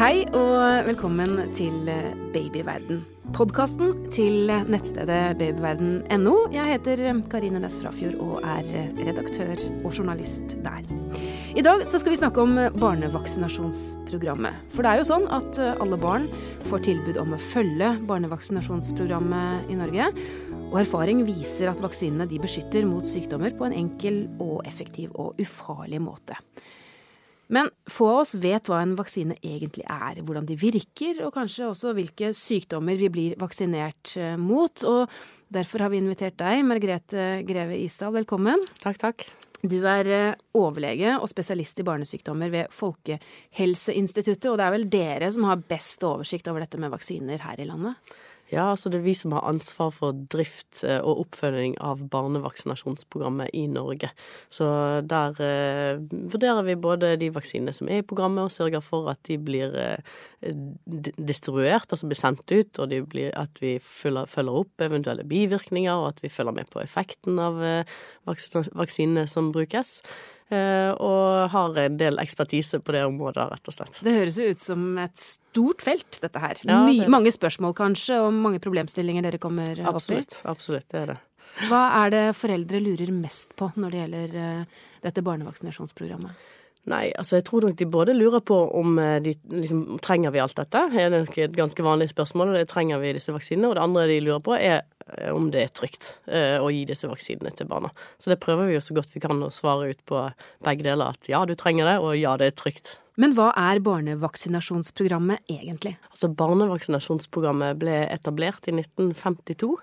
Hei og velkommen til Babyverden. Podkasten til nettstedet babyverden.no. Jeg heter Karine Næss Frafjord og er redaktør og journalist der. I dag skal vi snakke om barnevaksinasjonsprogrammet. For det er jo sånn at alle barn får tilbud om å følge barnevaksinasjonsprogrammet i Norge. Og erfaring viser at vaksinene de beskytter mot sykdommer på en enkel og effektiv og ufarlig måte. Men få av oss vet hva en vaksine egentlig er, hvordan de virker, og kanskje også hvilke sykdommer vi blir vaksinert eh, mot. Og derfor har vi invitert deg, Margrethe Greve Isdal, velkommen. Takk, takk. Du er eh, overlege og spesialist i barnesykdommer ved Folkehelseinstituttet, og det er vel dere som har best oversikt over dette med vaksiner her i landet? Ja, altså det er vi som har ansvar for drift eh, og oppfølging av barnevaksinasjonsprogrammet i Norge. Så der eh, vurderer vi både de vaksinene som er i programmet, og sørger for at de blir eh, distribuert, altså blir sendt ut, og blir, at vi følger, følger, opp eventuelle bivirkninger, og at vi følger med på effekten av eh, vaksinene som brukes. Eh, og har en del ekspertise på det området, rett og slett. Det høres jo ut som et stort felt, dette her. Ja, det mange spørsmål kanskje, og mange problemstillinger dere kommer opp i. Absolutt, absolutt, det er det. Hva er det foreldre lurer mest på når det gjelder uh, dette barnevaksinasjonsprogrammet? Nei, altså jeg tror nok de både lurer på om eh, de liksom Trenger vi alt dette? Det er nok et ganske vanlig spørsmål. Det trenger vi disse vaksinene? Og det andre de lurer på, er eh, om det er trygt eh, å gi disse vaksinene til barna. Så det prøver vi jo så godt vi kan å svare ut på begge deler. At ja, du trenger det, og ja, det er trygt. Men hva er barnevaksinasjonsprogrammet egentlig? Altså Barnevaksinasjonsprogrammet ble etablert i 1952.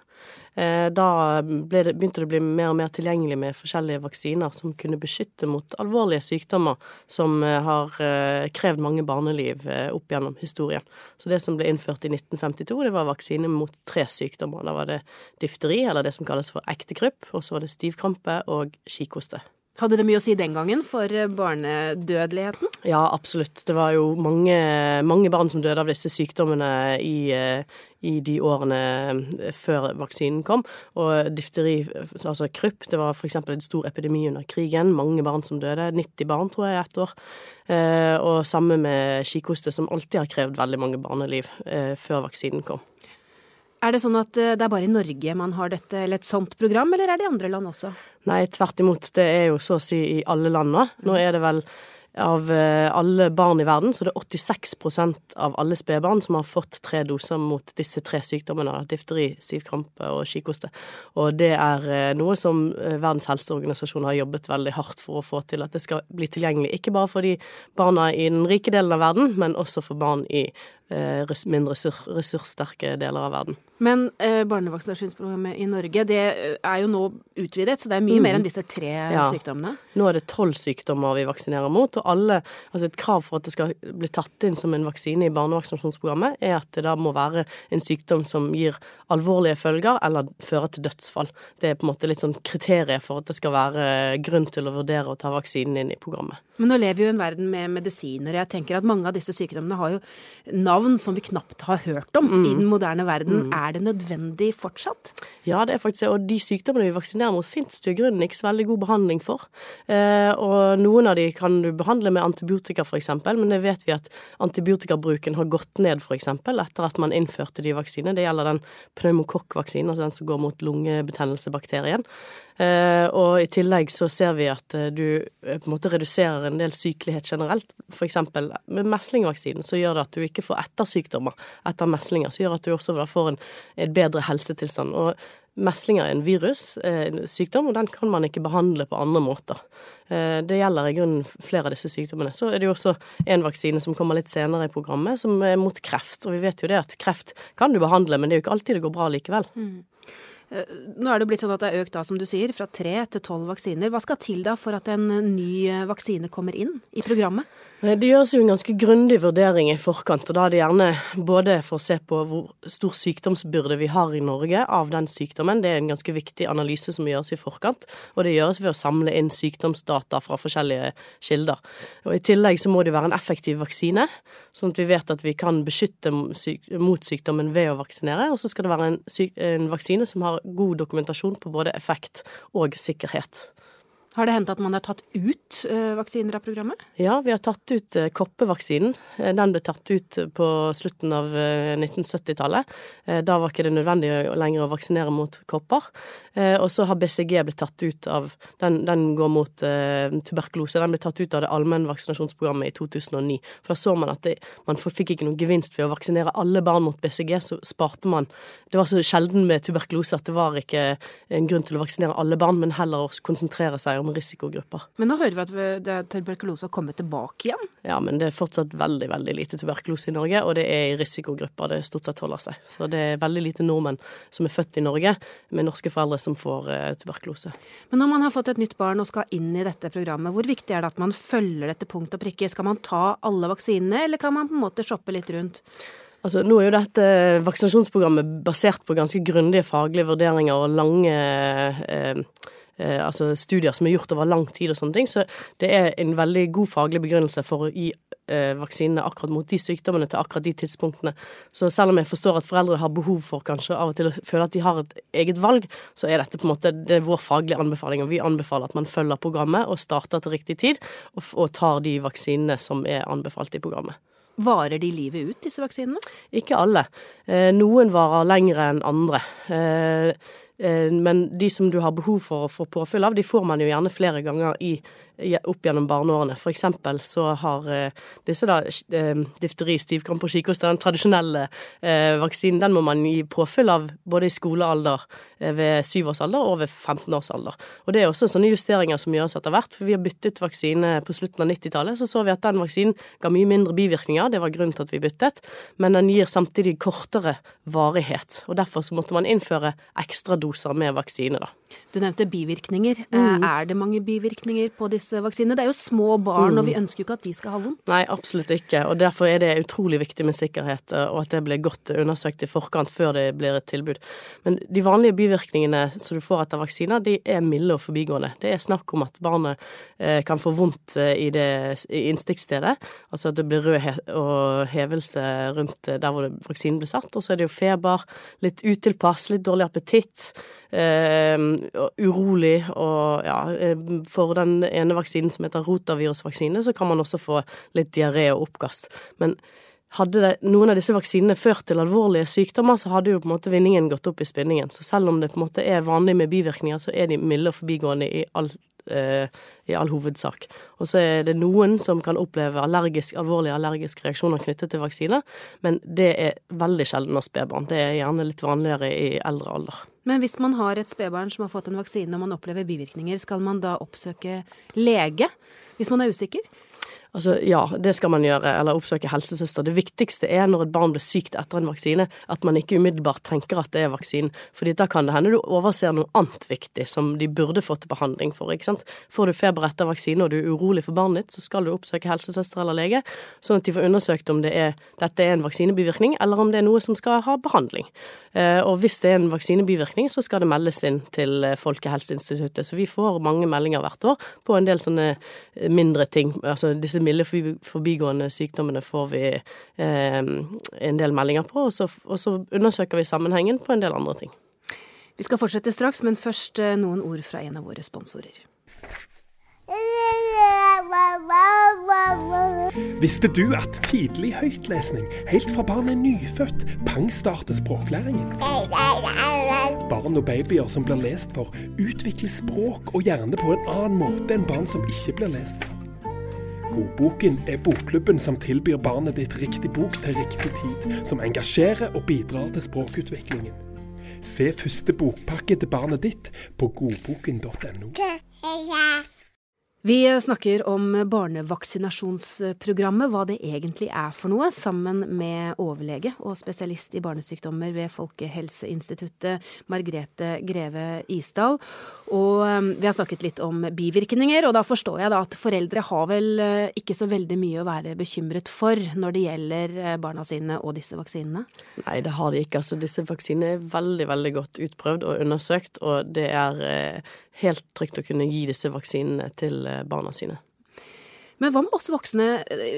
Eh, da det, begynte det å bli mer og mer tilgjengelig med forskjellige vaksiner som kunne beskytte mot alvorlige sykdommer som eh, har eh, krevd mange barneliv opp gjennom historien. Så det som ble innført i 1952, det var vaksine mot tre sykdommer. Da var det difteri, eller det som kalles for ektekrypp, og så var det stivkrampe og kikhoste. Hadde det mye å si den gangen for barnedødeligheten? Ja, absolutt. Det var jo mange, mange barn som døde av disse sykdommene i, i de årene eh, før vaksinen kom. Og difteri, altså krypp, det var f.eks. en stor epidemi under krigen. Mange barn som døde. 90 barn, tror jeg, i ett år. Eh, og samme med kikhoste, som alltid har krevd veldig mange barneliv eh, før vaksinen kom. Er det sånn at det er bare i Norge man har dette, eller et sånt program, eller er det i andre land også? Nei, tvert imot. Det er jo så å si i alle land nå. Nå er det vel av eh, alle barn i verden, så det er 86% av alle spedbarn som har fått tre doser mot disse tre sykdommene, difteri, sivkrampe og kikhoste. Og det er eh, noe som eh, Verdens helseorganisasjon har jobbet veldig hardt for å få til, at det skal bli tilgjengelig ikke bare for de barna i den rike delen av verden, men også for barn i mindre ressurssterke deler av verden. Men eh, barnevaksinasjonsprogrammet i Norge det eh, er jo nå utvidet, så det er mye mm. mer enn disse tre ja. sykdommene? Nå er det tolv sykdommer vi vaksinerer mot, og alle Altså et krav for at det skal bli tatt inn som en vaksine i barnevaksinasjonsprogrammet, er at det da må være en sykdom som gir alvorlige følger eller fører til dødsfall. Det er på en måte litt sånn kriteriet for at det skal være grunn til å vurdere å ta vaksinen inn i programmet. Men nå lever vi jo i en verden med medisiner, og jeg tenker at mange av disse sykdommene har jo navn navn som vi knapt har hørt om mm. i den moderne verden. Mm. Er det nødvendig fortsatt? Ja, det er faktisk det. Og de sykdommene vi vaksinerer mot, fins det i grunnen ikke så veldig god behandling for. Eh, og noen av de kan du behandle med antibiotika, f.eks., men det vet vi at antibiotikabruken har gått ned, f.eks., etter at man innførte de vaksinene. Det gjelder den pneumokokkvaksinen, altså den som går mot lungebetennelsebakterien. Eh, og i tillegg så ser vi at eh, du eh, på en måte reduserer en del sykelighet generelt. Eksempel med meslingvaksinen så gjør det at du ikke får ettersykdommer etter meslinger, så gjør at du også får en, en bedre helsetilstand. Og Meslinger er en virus, sykdom, og den kan man ikke behandle på andre måter. Det gjelder i grunnen flere av disse sykdommene. Så er det jo også en vaksine som kommer litt senere i programmet, som er mot kreft. Og vi vet jo det at kreft kan du behandle, men det er jo ikke alltid det går bra likevel. Mm. Eh, nå er det blitt sånn at det er økt da, som du sier, fra tre til tolv vaksiner. Hva skal til da for at en ny eh, vaksine kommer inn i programmet? Det gjøres jo en ganske grundig vurdering i forkant, og da er det gjerne både for å se på hvor stor sykdomsbyrde vi har i Norge av den sykdommen, det er en ganske viktig analyse som gjøres i forkant, og det gjøres ved å samle inn sykdomsdata fra forskjellige kilder. Og I tillegg så må det være en effektiv vaksine, sånn at vi vet at vi kan beskytte mot sykdommen ved å vaksinere, og så skal det være en, en vaksine som har god dokumentasjon på både effekt og sikkerhet. Har det hendt at man har tatt ut uh, vaksiner av programmet? Ja, vi har tatt ut uh, koppevaksinen. Den ble tatt ut på slutten av uh, 1970-tallet. Da var ikke det nødvendig lenger å vaksinere mot kopper. Og så har BCG blitt tatt ut av Den, den går mot tuberkulose. Den ble tatt ut av det allmennvaksinasjonsprogrammet i 2009. For da så man at det, man fikk ikke noen gevinst ved å vaksinere alle barn mot BCG, så sparte man Det var så sjelden med tuberkulose at det var ikke en grunn til å vaksinere alle barn, men heller å konsentrere seg om om risikogrupper. Men nå hører vi at tuberkulose har kommet tilbake igjen? Ja, men det er fortsatt veldig veldig lite tuberkulose i Norge, og det er i risikogrupper det stort sett holder seg. Så det er veldig lite nordmenn som er født i Norge med norske foreldre som får uh, tuberkulose. Men når man har fått et nytt barn og skal inn i dette programmet, hvor viktig er det at man følger dette punkt og prikke? Skal man ta alle vaksinene, eller kan man på en måte shoppe litt rundt? Altså, nå er jo dette vaksinasjonsprogrammet basert på ganske grundige faglige vurderinger og lange eh, eh, altså studier som er gjort over lang tid og sånne ting. Så det er en veldig god faglig begrunnelse for å gi eh, vaksinene akkurat mot de sykdommene til akkurat de tidspunktene. Så selv om jeg forstår at foreldre har behov for kanskje av og til å føle at de har et eget valg, så er dette på en måte det er vår faglige anbefaling. Og vi anbefaler at man følger programmet og starter til riktig tid, og, og tar de vaksinene som er anbefalt i programmet. Varer de livet ut, disse vaksinene? Ikke alle. Eh, noen varer lengre enn andre. Eh, men de som du har behov for å få påfyll av, de får man jo gjerne flere ganger i opp gjennom barneårene. For eksempel så har eh, disse da eh, difteri, stivkrampe og kikhoste, den tradisjonelle eh, vaksinen, den må man gi påfyll av både i skolealder ved syvårsalder og ved 15-årsalder. Og det er også sånne justeringer som gjøres etter hvert, for vi har byttet vaksine på slutten av 90-tallet. Så så vi at den vaksinen ga mye mindre bivirkninger, det var grunnen til at vi byttet, men den gir samtidig kortere varighet. Og derfor så måtte man innføre ekstradoser med vaksine, da. Du nevnte bivirkninger. Mm. Er det mange bivirkninger på disse disse. Det er jo små barn, mm. og vi mm. ønsker jo ikke at de skal ha vondt. Nei, absolutt ikke. Og derfor er det utrolig viktig med sikkerhet, eh, og at det blir godt undersøkt i forkant før det blir et tilbud. Men de vanlige bivirkningene som du får etter vaksiner, de er milde og forbigående. Det er snakk om at barnet eh, kan få vondt eh, i, det, i innstikkstedet, altså at det blir rød he og hevelse rundt der hvor vaksinen blir satt. Og så er det jo feber, litt utilpass, litt dårlig appetitt urolig og ja, eh, For den ene vaksinen som heter rotavirusvaksine, så kan man også få litt diaré og oppkast. Men hadde det, noen av disse vaksinene ført til alvorlige sykdommer, så hadde jo på en måte vinningen gått opp i spinningen. Så selv om det på en måte er vanlig med bivirkninger, så er de milde og forbigående i all Eh, i all hovedsak. Og så er det noen som kan oppleve allergisk, alvorlige allergiske reaksjoner knyttet til vaksiner, men det er veldig sjelden hos spedbarn. Det er gjerne litt vanligere i eldre alder. Men hvis man har et spedbarn som har fått en vaksine og man opplever bivirkninger, skal man da oppsøke lege hvis man er usikker? Altså, ja, det skal man gjøre, eller oppsøke helsesøster. Det viktigste er når et barn blir sykt etter en vaksine, at man ikke umiddelbart tenker at det er vaksinen. fordi da kan det hende du overser noe annet viktig som de burde fått behandling for. ikke sant? Får du feber etter vaksine og du er urolig for barnet ditt, så skal du oppsøke helsesøster eller lege, sånn at de får undersøkt om det er, dette er en vaksinebivirkning, eller om det er noe som skal ha behandling. Eh, og hvis det er en vaksinebivirkning, så skal det meldes inn til eh, Folkehelseinstituttet. Så vi får mange meldinger hvert år på en del sånne eh, mindre ting. Altså disse milde forbigående sykdommene får vi eh, en del meldinger på, og så, og så undersøker vi sammenhengen på en del andre ting. Vi skal fortsette straks, men først noen ord fra en av våre sponsorer. Visste du at tidlig høytlesning, helt fra barnet er nyfødt, pangstarter språklæringen? Barn og babyer som blir lest for, utvikler språk og hjerne på en annen måte enn barn som ikke blir lest for. Godboken er bokklubben som tilbyr barnet ditt riktig bok til riktig tid, som engasjerer og bidrar til språkutviklingen. Se første bokpakke til barnet ditt på godboken.no. Vi snakker om barnevaksinasjonsprogrammet, hva det egentlig er for noe, sammen med overlege og spesialist i barnesykdommer ved Folkehelseinstituttet, Margrethe Greve Isdal. Og um, vi har snakket litt om bivirkninger, og da forstår jeg da at foreldre har vel uh, ikke så veldig mye å være bekymret for når det gjelder uh, barna sine og disse vaksinene? Nei, det har de ikke. Altså, disse vaksinene er veldig, veldig godt utprøvd og undersøkt, og det er uh, helt trygt å kunne gi disse vaksinene til eh, barna sine. Men hva med oss voksne?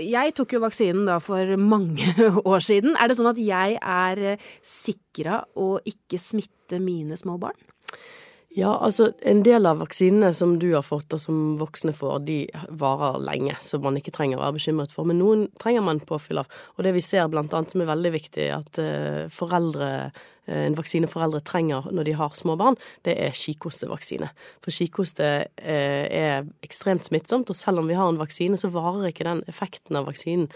Jeg tok jo vaksinen da for mange år siden. Er det sånn at jeg er eh, sikra å ikke smitte mine små barn? Ja, altså en del av vaksinene som du har fått og som voksne får, de varer lenge, så man ikke trenger å være bekymret for. Men noen trenger man påfyll av. Og det vi ser blant annet som er veldig viktig, at uh, foreldre uh, en vaksine foreldre trenger når de har små barn, det er kikhostevaksine. For kikhoste uh, er ekstremt smittsomt, og selv om vi har en vaksine, så varer ikke den effekten av vaksinen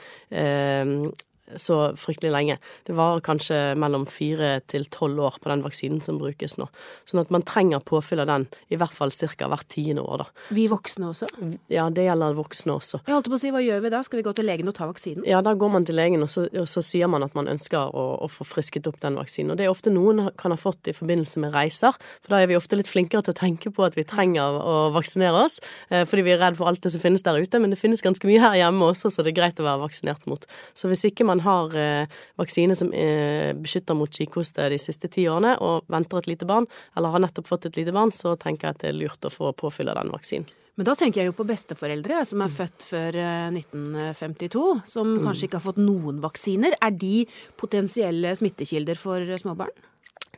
så fryktelig lenge. Det var kanskje mellom fire til tolv år på den vaksinen som brukes nå. Sånn at man trenger påfyll av den i hvert fall ca. hvert tiende år, da. Vi voksne også? Ja, det gjelder voksne også. Jeg holdt på å si, hva gjør vi da? Skal vi gå til legen og ta vaksinen? Ja, da går man til legen, og så, og så sier man at man ønsker å, å, få frisket opp den vaksinen. Og det er ofte noen kan ha fått i forbindelse med reiser, for da er vi ofte litt flinkere til å tenke på at vi trenger å vaksinere oss, eh, fordi vi er redd for alt det som finnes der ute. Men det finnes ganske mye her hjemme også, så det er greit å være vaksinert mot. Så hvis ikke man har eh, vaksine som eh, beskytter mot kikhoste de siste ti årene, og venter et lite barn, eller har nettopp fått et lite barn, så tenker jeg at det er lurt å få påfyll av den vaksinen. Men da tenker jeg jo på besteforeldre som er født før 1952, eh, som mm. kanskje ikke har fått noen vaksiner. Er de potensielle smittekilder for småbarn?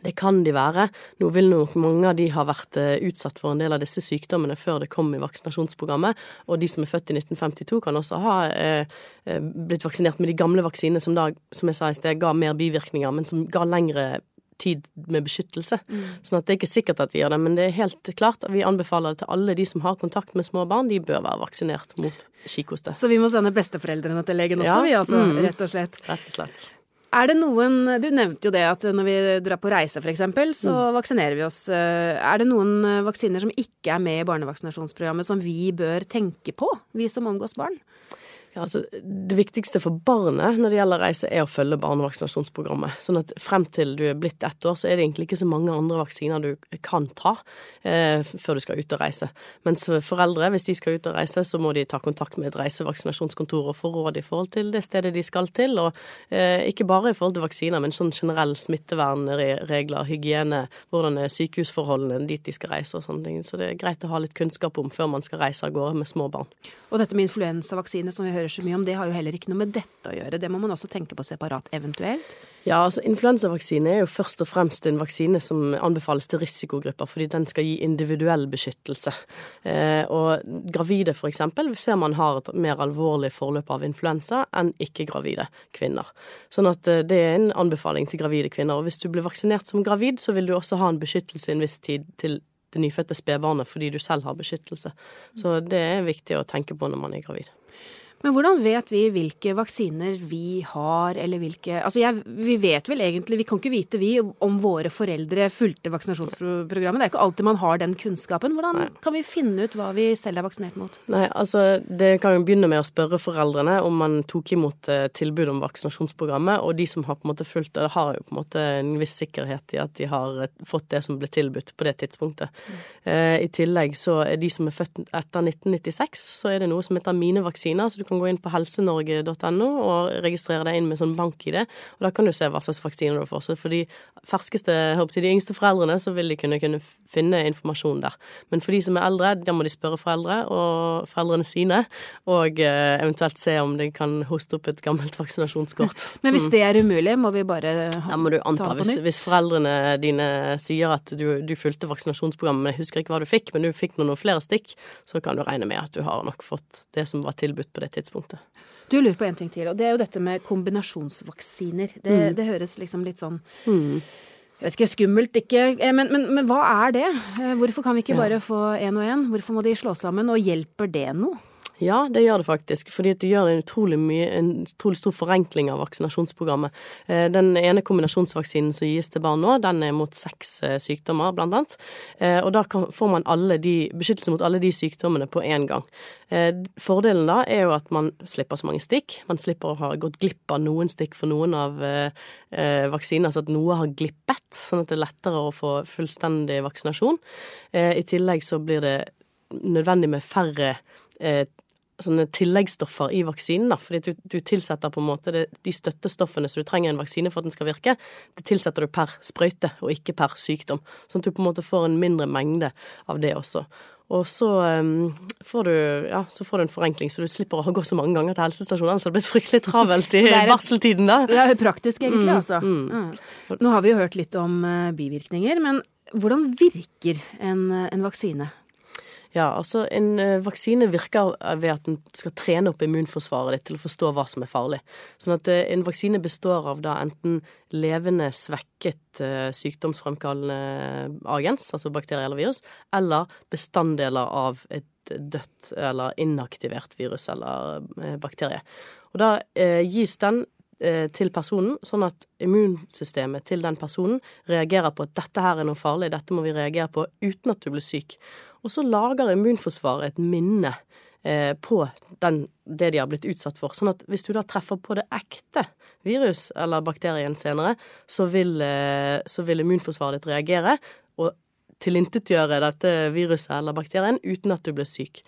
Det kan de være. Nå vil nok mange av de ha vært eh, utsatt for en del av disse sykdommene før det kom i vaksinasjonsprogrammet. Og de som er født i 1952 kan også ha eh, eh, blitt vaksinert med de gamle vaksinene som da, som jeg sa i sted, ga mer bivirkninger, men som ga lengre tid med beskyttelse. Mm. Sånn at det er ikke sikkert at de gjør det, men det er helt klart at vi anbefaler det til alle de som har kontakt med små barn. De bør være vaksinert mot kikhoste. Så vi må sende besteforeldrene til legen også, ja. vi altså, mm. rett og slett. Rett og slett. Er det noen Du nevnte jo det at når vi drar på reise f.eks., så mm. vaksinerer vi oss. Er det noen vaksiner som ikke er med i barnevaksinasjonsprogrammet som vi bør tenke på, vi som omgås barn? Ja, altså, det viktigste for barnet når det gjelder reise, er å følge barnevaksinasjonsprogrammet. Sånn at frem til du er blitt ett år, så er det egentlig ikke så mange andre vaksiner du kan ta eh, før du skal ut og reise. Mens foreldre, hvis de skal ut og reise, så må de ta kontakt med et reisevaksinasjonskontor og få råd i forhold til det stedet de skal til. Og eh, ikke bare i forhold til vaksiner, men sånn generell smittevernregler, hygiene, hvordan er sykehusforholdene dit de skal reise og sånne ting. Så det er greit å ha litt kunnskap om før man skal reise av gårde med små barn. Og dette med influensavaksine som vi hører så mye om, det har jo heller ikke noe med dette å gjøre. Det må man også tenke på separat eventuelt. Ja, altså influensavaksine er jo først og fremst en vaksine som anbefales til risikogrupper, fordi den skal gi individuell beskyttelse. Eh, og gravide eksempel ser man har et mer alvorlig forløp av influensa enn ikke-gravide kvinner. Sånn at eh, det er en anbefaling til gravide kvinner. Og hvis du blir vaksinert som gravid, så vil du også ha en beskyttelse i en viss tid til det nyfødte spedbarnet fordi du selv har beskyttelse. Så det er viktig å tenke på når man er gravid. Men hvordan vet vi hvilke vaksiner vi har, eller hvilke Altså, jeg, vi vet vel egentlig Vi kan ikke vite, vi, om våre foreldre fulgte vaksinasjonsprogrammet. Det er ikke alltid man har den kunnskapen. Hvordan Nei. kan vi finne ut hva vi selv er vaksinert mot? Nei, altså, det kan jo begynne med å spørre foreldrene om man tok imot eh, tilbud om vaksinasjonsprogrammet, og de som har på en måte fulgt det, har jo på en måte en viss sikkerhet i at de har eh, fått det som ble tilbudt på det tidspunktet. Mm. Eh, I tillegg så er de som er født etter 1996, så er det noe som heter mine vaksiner. så du kan gå inn på helsenorge.no og registrere deg inn med sånn bank-ID. Og da kan du se hva slags vaksiner du får. Så for de ferskeste, håper jeg, de yngste foreldrene, så vil de kunne, kunne finne informasjon der. Men for de som er eldre, da må de spørre foreldre og foreldrene sine, og eh, eventuelt se om de kan hoste opp et gammelt vaksinasjonskort. Men hvis det er umulig, må vi bare da må du anta, ta på nytt? Hvis, hvis foreldrene dine sier at du, du fulgte vaksinasjonsprogrammet, men jeg husker ikke hva du fikk, men du fikk noen flere stikk, så kan du regne med at du har nok fått det som var tilbudt på det tidspunktet. Du lurer på en ting til, og det er jo dette med kombinasjonsvaksiner. Det, mm. det høres liksom litt sånn mm. Jeg vet ikke, skummelt ikke eh, men, men, men, hva er det? Eh, hvorfor kan vi ikke bare få én og én? Hvorfor må de slå sammen, og hjelper det noe? Ja, det gjør det faktisk. Fordi det gjør en utrolig, mye, en utrolig stor forenkling av vaksinasjonsprogrammet. Eh, den ene kombinasjonsvaksinen som gis til barn nå, den er mot seks eh, sykdommer, blant annet. Eh, og da får man de, beskyttelse mot alle de sykdommene på én gang. Fordelen da er jo at man slipper så mange stikk. Man slipper å ha gått glipp av noen stikk for noen av vaksiner, så at noe har glippet, sånn at det er lettere å få fullstendig vaksinasjon. I tillegg så blir det nødvendig med færre sånne tilleggsstoffer i vaksinen. da, fordi du, du tilsetter på en måte det, de støttestoffene som du trenger i en vaksine for at den skal virke, det tilsetter du per sprøyte og ikke per sykdom. Sånn at du på en måte får en mindre mengde av det også. Og så, um, får du, ja, så får du en forenkling, så du slipper å gå så mange ganger til helsestasjonen. Så det blir fryktelig travelt i barseltiden da. Det er praktisk, egentlig, mm, altså. Mm. Ja. Nå har vi jo hørt litt om uh, bivirkninger, men hvordan virker en, en vaksine? Ja, altså En uh, vaksine virker ved at den skal trene opp immunforsvaret ditt til å forstå hva som er farlig. Sånn at uh, en vaksine består av da enten levende, svekket uh, sykdomsfremkallende agens, altså bakterie eller virus, eller bestanddeler av et dødt eller inaktivert virus eller bakterie. Og da gis den til personen, sånn at immunsystemet til den personen reagerer på at dette her er noe farlig, dette må vi reagere på uten at du blir syk. Og så lager immunforsvaret et minne eh, på den, det de har blitt utsatt for. Sånn at hvis du da treffer på det ekte virus eller bakterien senere, så vil, eh, så vil immunforsvaret ditt reagere og tilintetgjøre dette viruset eller bakterien uten at du blir syk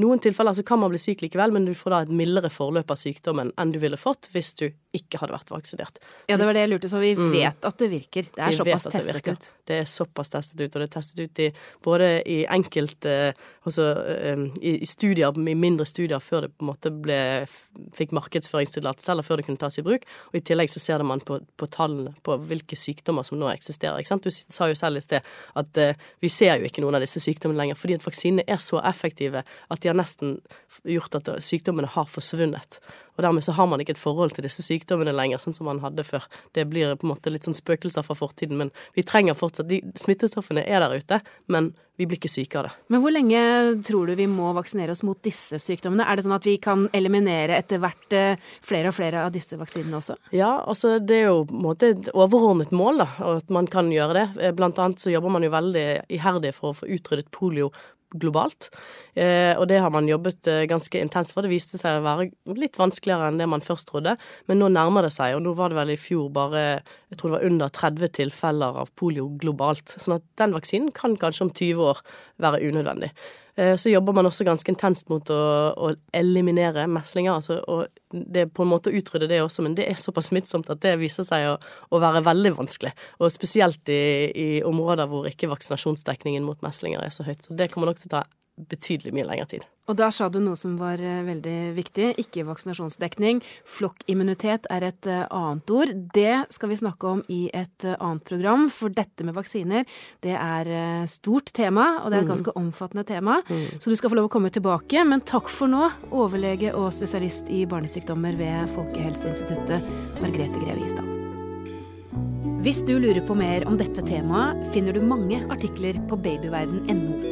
noen tilfeller så kan man bli syk likevel, men du får da et mildere forløp av sykdommen enn du ville fått hvis du ikke hadde vært vaksinert. Ja, det var det jeg lurte, så vi mm. vet at det virker. Det er vi såpass testet det ut. Det er såpass testet ut, og det er testet ut i, både i enkelte altså, i, i, studier, i mindre studier før det på en måte ble, fikk markedsføringstillatelse, eller før det kunne tas i bruk, og i tillegg så ser man på, på tallene på hvilke sykdommer som nå eksisterer. Ikke sant? Du sa jo selv i sted at uh, vi ser jo ikke noen av disse sykdommene lenger, fordi at vaksinene er så effektive at de har nesten gjort at sykdommene har forsvunnet. Og dermed så har man ikke et forhold til disse sykdommene lenger, sånn som man hadde før. Det blir på en måte litt sånn spøkelser fra fortiden, men vi trenger fortsatt De smittestoffene er der ute, men vi blir ikke syke av det. Men hvor lenge tror du vi må vaksinere oss mot disse sykdommene? Er det sånn at vi kan eliminere etter hvert eh, flere og flere av disse vaksinene også? Ja, altså det er jo på en måte et overordnet mål, da, at man kan gjøre det. Eh, blant annet så jobber man jo veldig iherdig for å få utryddet polio globalt. Eh, og det har man jobbet eh, ganske intenst for. Det viste seg å være litt vanskeligere enn det man først trodde, men nå nærmer det seg. Og nå var det vel i fjor bare jeg tror det var under 30 tilfeller av polio globalt. Sånn at den vaksinen kan kanskje om 20 år være unødvendig. Eh, så jobber man også ganske intenst mot å, å eliminere meslinger. Altså, og det er på en måte å utrydde det også, men det er såpass smittsomt at det viser seg å, å være veldig vanskelig. Og spesielt i, i, områder hvor ikke vaksinasjonsdekningen mot meslinger er så høyt. Så det kommer nok til å ta betydelig mye lengre tid. Og da sa du noe som var eh, veldig viktig. Ikke vaksinasjonsdekning. Flokkimmunitet er et eh, annet ord. Det skal vi snakke om i et eh, annet program, for dette med vaksiner det er stort tema, og det er et mm. ganske omfattende tema. Mm. Så du skal få lov å komme tilbake. Men takk for nå, overlege og spesialist i barnesykdommer ved Folkehelseinstituttet, Margrethe Greve Isdal. Hvis du lurer på mer om dette temaet, finner du mange artikler på babyverden.no